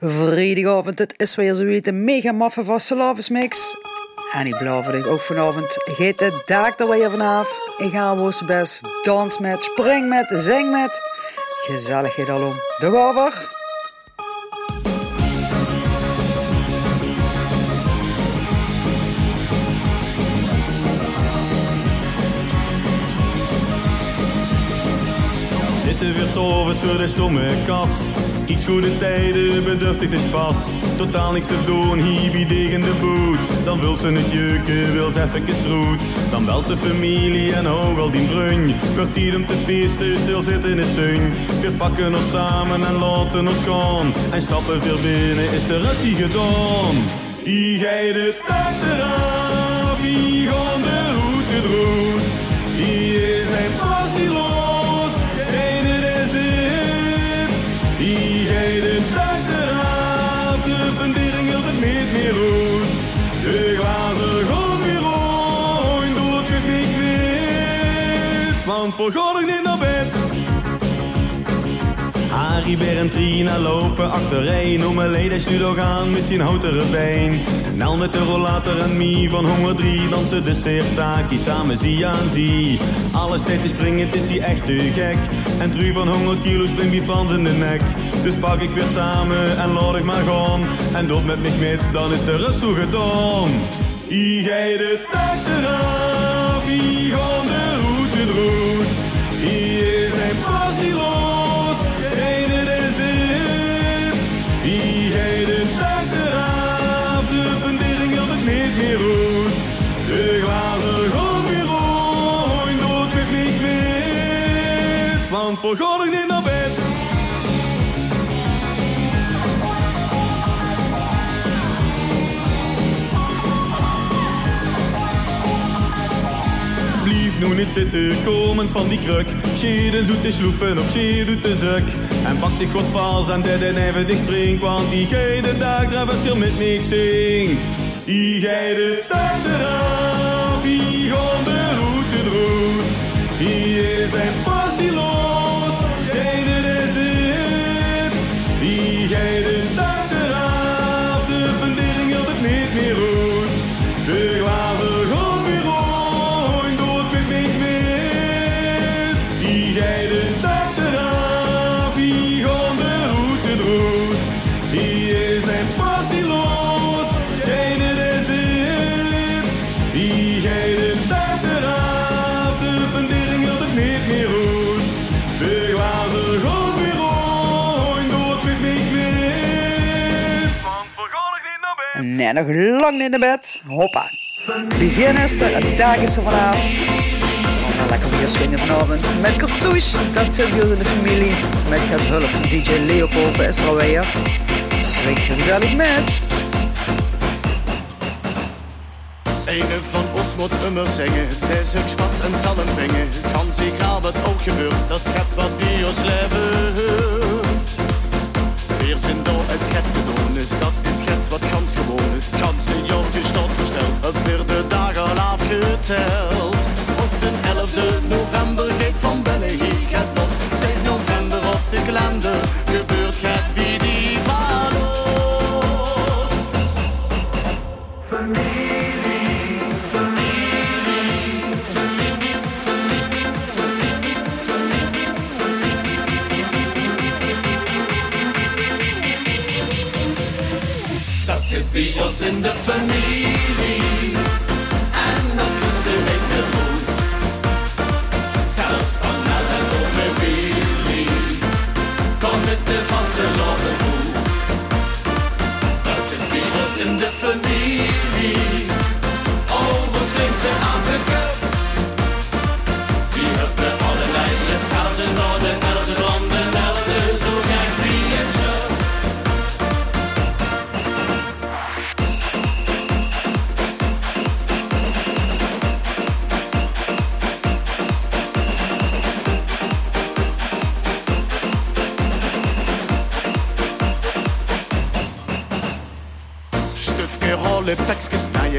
Vrijdagavond, het is weer zoiets de mega maffe van Salavis Mix. En beloof ik ook vanavond gaat de dag er weer vanaf. Ik ga woens best dans met, spring met, zing met. Gezelligheid alom. Dag over. Zitten weer s'ovens voor de stomme kas. Iets goede tijden, bedurftig is pas. Totaal niks te doen, hiebie tegen de boot. Dan wil ze het jeuken, wil ze even stroet. Dan wel ze familie en hou wel die brunj. Wordt tijd om te feesten, stil zitten in de zon. We pakken ons samen en laten ons gaan. En stappen weer binnen, is de rustie gedaan. Hier ga je de dag eraf, hier gaan de route droet. Ik niet naar bed. Harry, Ber en Trina lopen achtereen. Om een leden aan met zijn houten been. Nel met de rollator en Mie van Honger 3 Dansen de seertaki samen zie aan zie. Alles tijd te springen, het is die echt te gek. En Tru van 100 kilo springt die Frans in de nek. Dus pak ik weer samen en laat ik maar gaan. En dood met me met, dan is de rust zo Hier ga je de tak eraf, voor God ik niet naar bed Blief nu niet zitten, komens van die kruk. Scheden zoet te sloepen of schee doet de zuk. En pak die godvals en dit en even dicht. Want die geide dag daar verschil met niks zingt. Die geide dag eraf, hier gaan de route droet. Hier is een Nee, nog lang niet naar bed. Hoppa. Begin is er, een dag is er vanaf. Gaan lekker weer swingen vanavond met cartouche. Dat zit bij ons in de familie. Met gaat hulp van DJ Leopold is er alweer. Swing gezellig met. Ene van ons moet immer is en zal hem vingen. Kan zich aan wat ook gebeurt, dat schat wat bij ons leven hoort. Veer zijn door en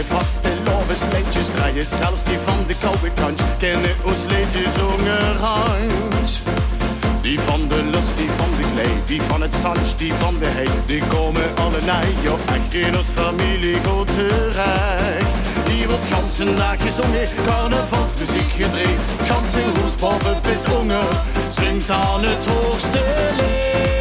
vaste sleetjes draaien. Zelfs die van de koude kant kennen ons liedjes ongerangd. Die van de lust, die van de klee, die van het zand, die van de hei. Die komen alle naar echt in ons familie goed terecht. Die wordt ganse dag gezongen, carnavalsmuziek gedreed. Ganse hoes boven besongen, swingt aan het hoogste leed.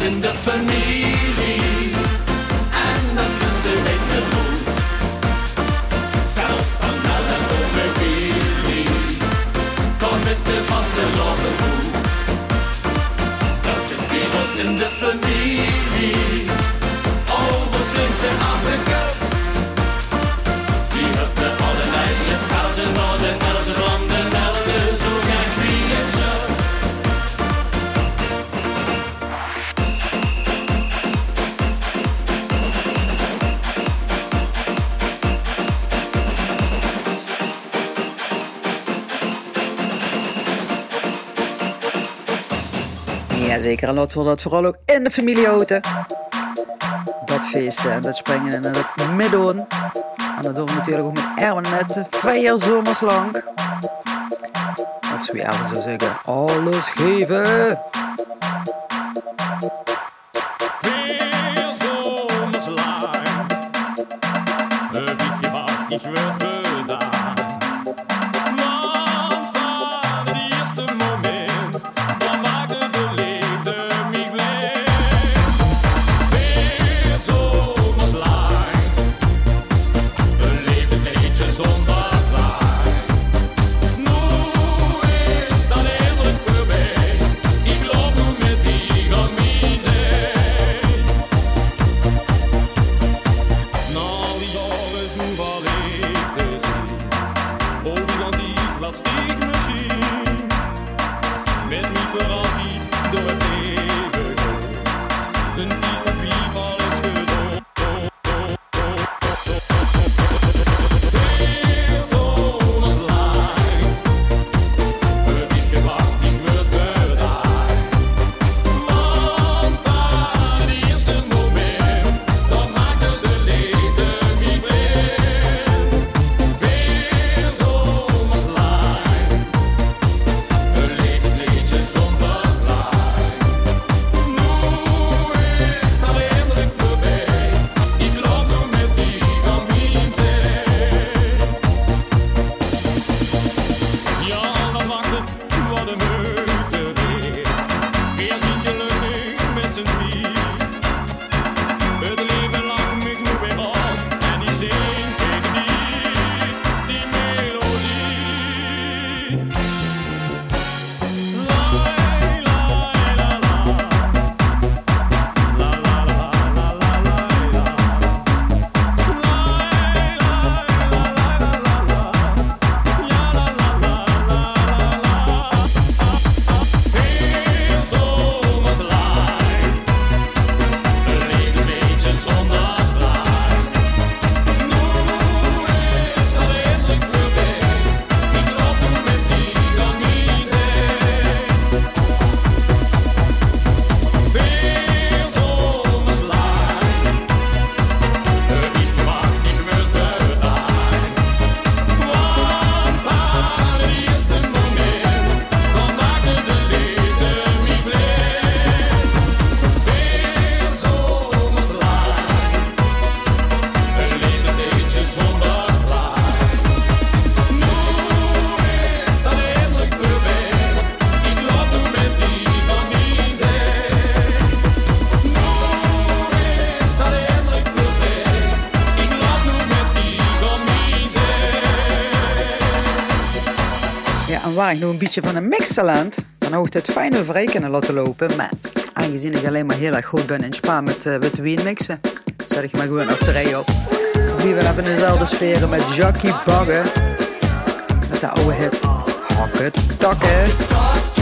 In de familie. Jazeker, en laten we dat vooral ook in de familie houden. Dat feesten en dat springen en dat midden. En dat doen we natuurlijk ook met Erwin met vier zomers lang. Of zoals Erwin zou zeggen, alles geven. Ik nog een beetje van een mixtalent, dan ik het fijn ei kunnen laten lopen. Maar aangezien ik alleen maar heel erg goed ben in Spa met uh, wien mixen, zet ik maar gewoon op de rij op. Wie we hebben dezelfde sferen met Jackie Bagge. Met de oude hit. Hakken, takken.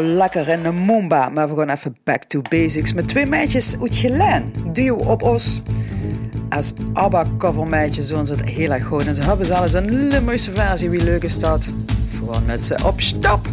Lekker in de Moomba, maar we gaan even back to basics met twee meisjes uit Geleen. Duo op os. Als ABBA covermeisjes zo'n ze het heel erg goed en ze hebben zelfs een Limburgse versie, wie leuk is dat? Gewoon met ze op stap.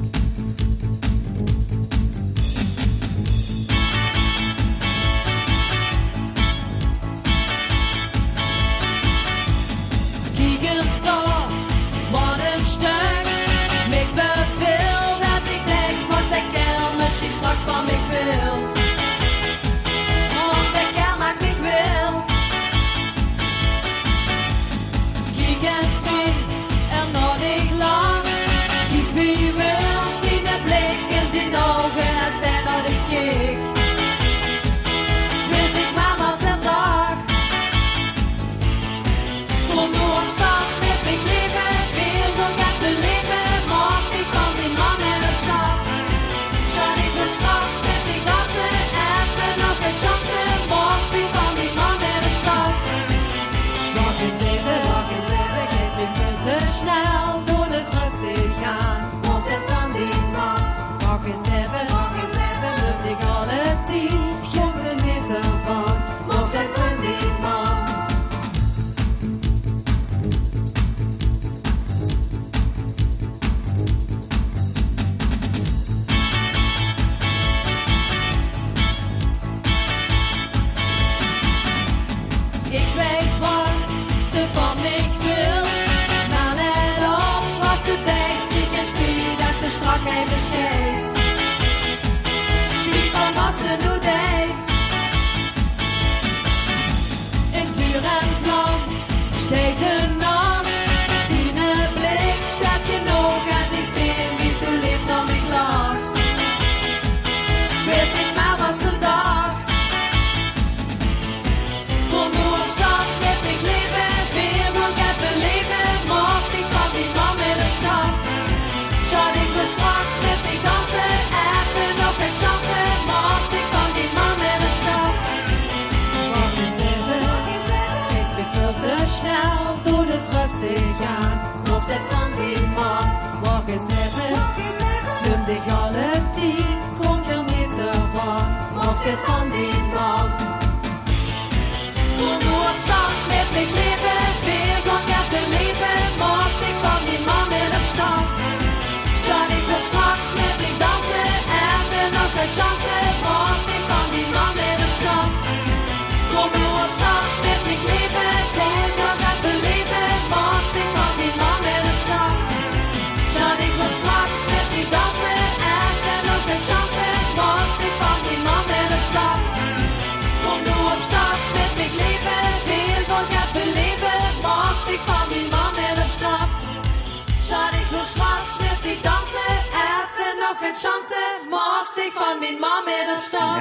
rocking the days. In Feuer and Flamme steht alle Pfand den Mann. Morgen ist eben, nimm dich alle Zeit, komm ja mit heran. Mach den Pfand im Mann. Und du hast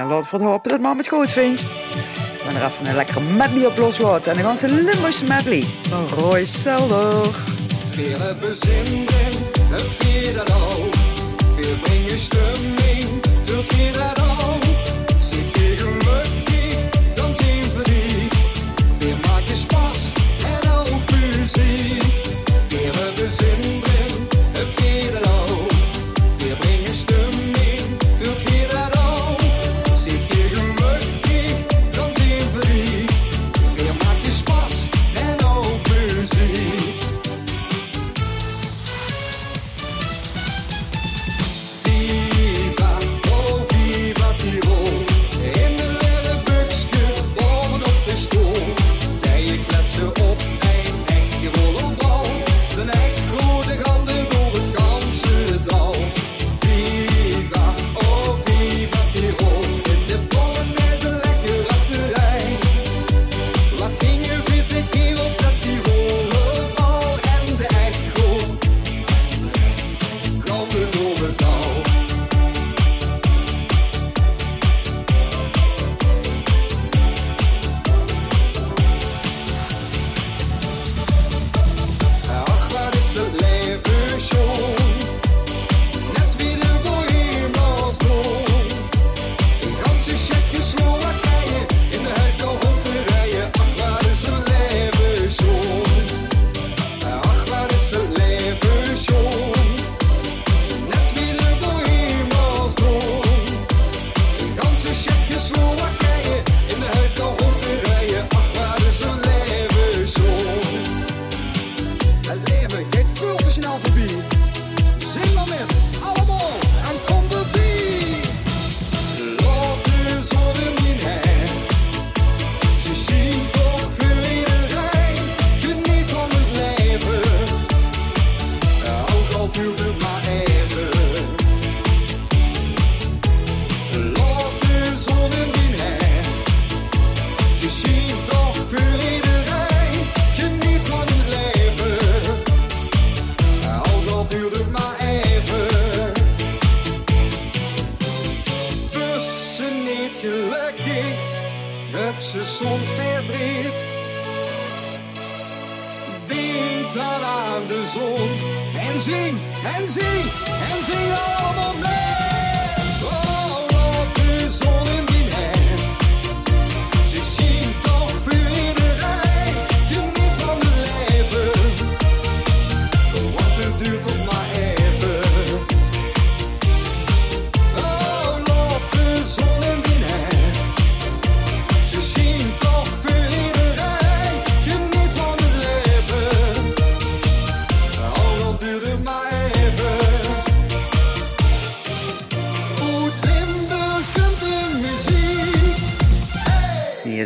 laat voor hopen dat mama het goed vindt. We gaan er even een lekkere medley op loswaten. En dan gaan ze Limburgse medley van Roy Selder. Veel bezinning, heb je dat al? Veel breng je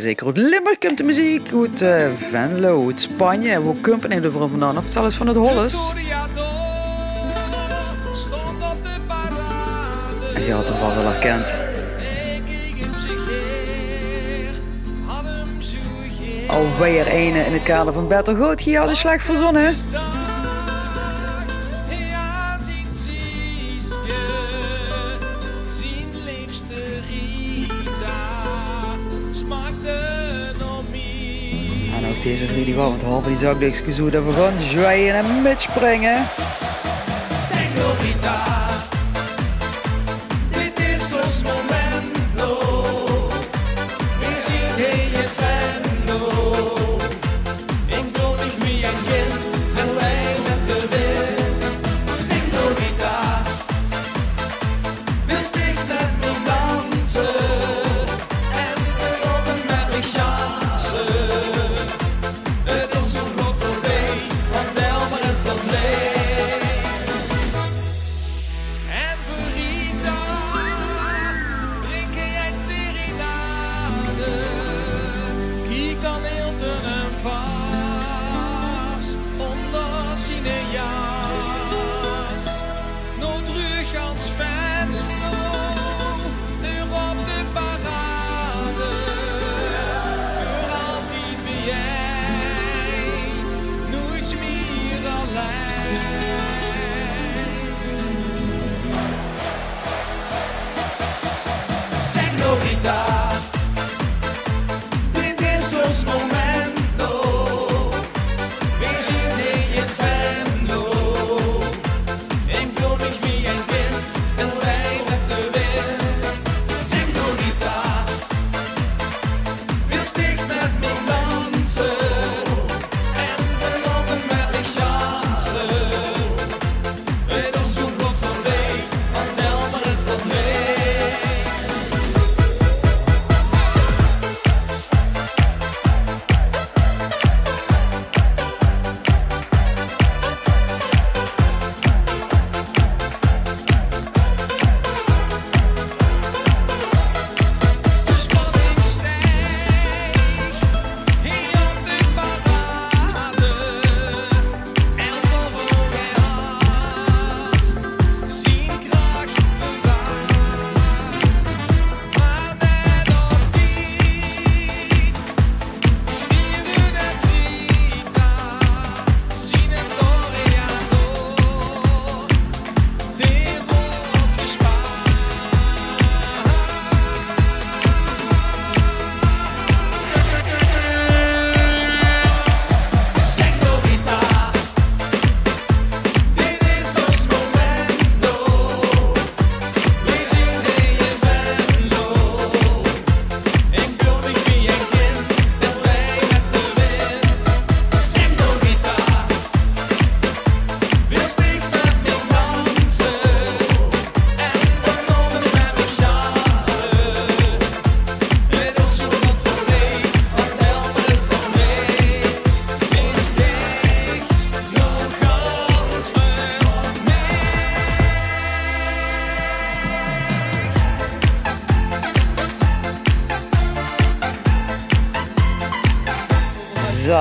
zeker uit Limburg komt de muziek, goed eh, Venlo, uit Spanje. En we komen nou in de vorm vandaan, of het zelfs van het Holles. En je had hem vast al herkend. Alweer ene in het kader van Battle Goat, je had een slag verzonnen. deze vrijdag, want Harvey zag de excuus hoe dat we gaan zwaaien en mitspringen.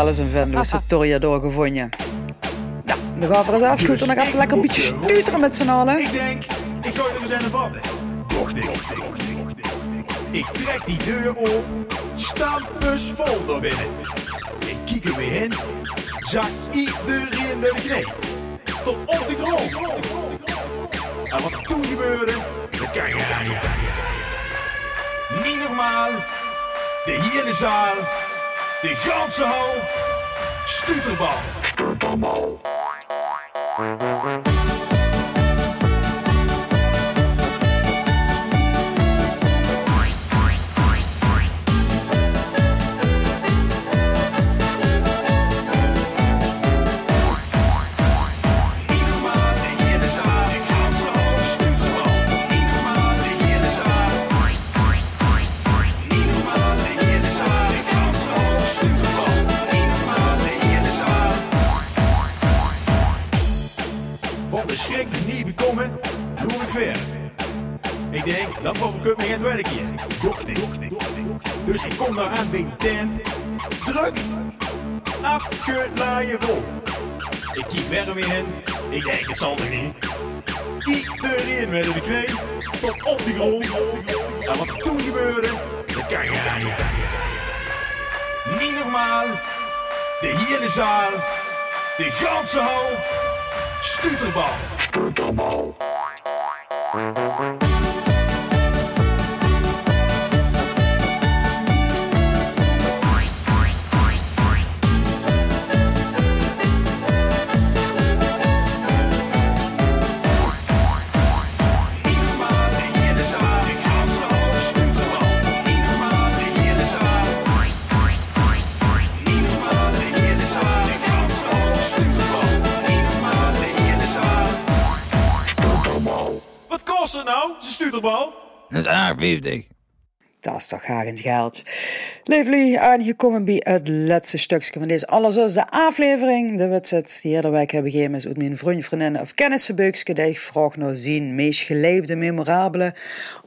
alles een Venlo's Toriador gevonden. Nou, dan gaan we er eens afschutten en dan gaat het lekker een beetje stuiteren met z'n allen. Ik denk, ik gooi er we zijn vatten. Toch ik, ik trek die deur op, stampus vol door binnen. Ik kiek er weer in, zak iedereen de greep. Tot op de grond. En wat toen gebeurde, dat kan je aan Niet normaal, de hele zaal de ganse hal, stuterbal. Van niet bekomen, doe ik ver. Ik denk, dat was ik me het werk hier. Docht ik. Dus ik kom daar aan bij die tent. Druk, afgelaaien vol. Ik weer weer in. Ik denk, het zal er niet. Iedereen met de knie, tot op de grond. En wat toen gebeurde, dat kan je aan. Niet normaal. De hele zaal, de ganse hal, stuterbal. Wat nou, stuterbal? Dat is aardig 50. Dat is toch graag in geld. Leefly aangekomen bij het laatste stukje van deze alles is de aflevering. De wedstrijd die iedere week hebben gegeven is uit mijn vriend, vriendinnen of kennissenbeukske. Die ik vraag naar zien meest geleefde, memorabele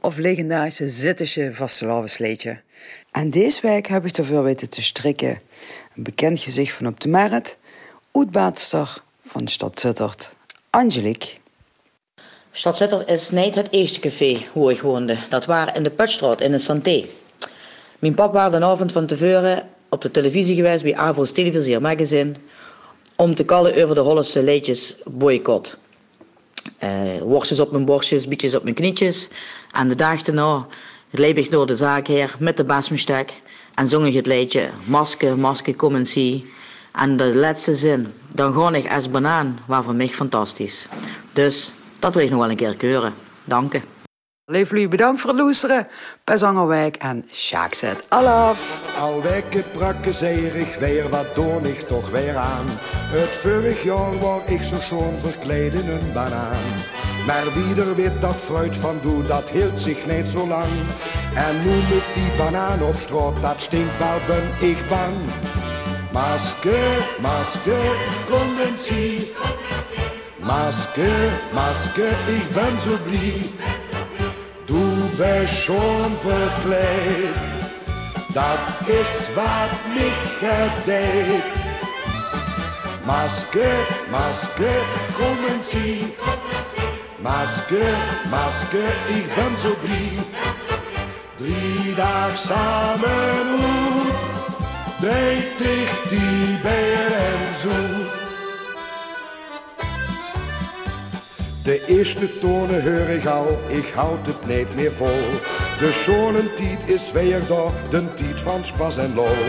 of legendarische zittische vastelavondsleedje. En deze week heb ik ervoor weten te strikken. Een bekend gezicht van op de markt. Uitbaatster van de stad Sittard. Angelique. Stad Sittard is niet het eerste café waar ik woonde. Dat waren in de Putstraat in de Santé. Mijn pap was de avond van tevoren op de televisie geweest bij Avo's Televisier Magazine om te kallen over de Hollandse leedjes boycott. Eh worstjes op mijn borstjes, bietjes op mijn knietjes. En de dag daarna liep ik door de zaak her met de basmestek en zong ik het liedje Maske, maske, kom en zie. En de laatste zin, dan ga ik als banaan, was voor mij fantastisch. Dus dat wil ik nog wel een keer keuren. Dank je. Leefly, bedankt voor het luisteren. Per Zangerwijk en Sjaak zet alaf. Al weken prakkezerig weer, wat doe ik toch weer aan? Het vorig jaar was ik zo schoon verkleed in een banaan. Maar wie er weet dat fruit van doe, dat hield zich niet zo lang. En nu met die banaan op straat, dat stinkt wel ben ik bang. Maske, maske, kom en zie. Maske, maske, ik ben zo blij. Du bist schon verkleed, dat is wat mich gedeed. Maske, maske, kom en zie. Maske, maske, ik ben zo blij. Drie dagen samen uit, deed ik die beer en zoet. De eerste tonen hoor ik al, ik houd het niet meer vol. De tijd is weer daar, de tijd van spas en lol.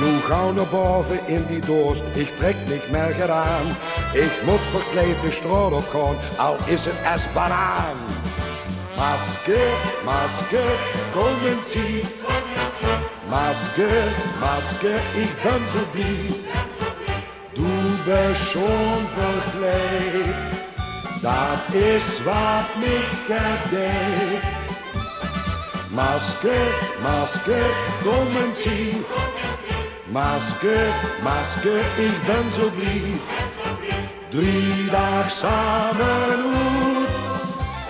Nu gauw naar boven in die doos, ik trek niet meer gedaan. Ik moet verkleed de straat op al is het als banaan. Maske, maske, kom en zie. Maske, maske, ik ben zo blij. Du bist schon verkleed. Dat is wat mich gedeed. Maske, maske, kom en zie. Maske, maske, ik ben zo blij. Drie dagen samen uit,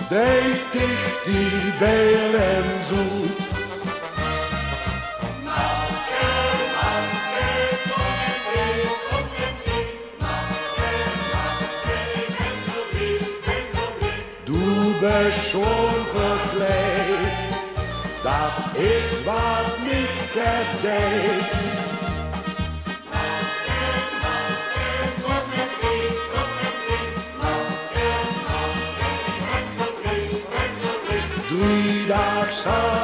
deed ik die beel en zoet. Schon verkleed, dat is wat mich Moskerdijk. Drie dagen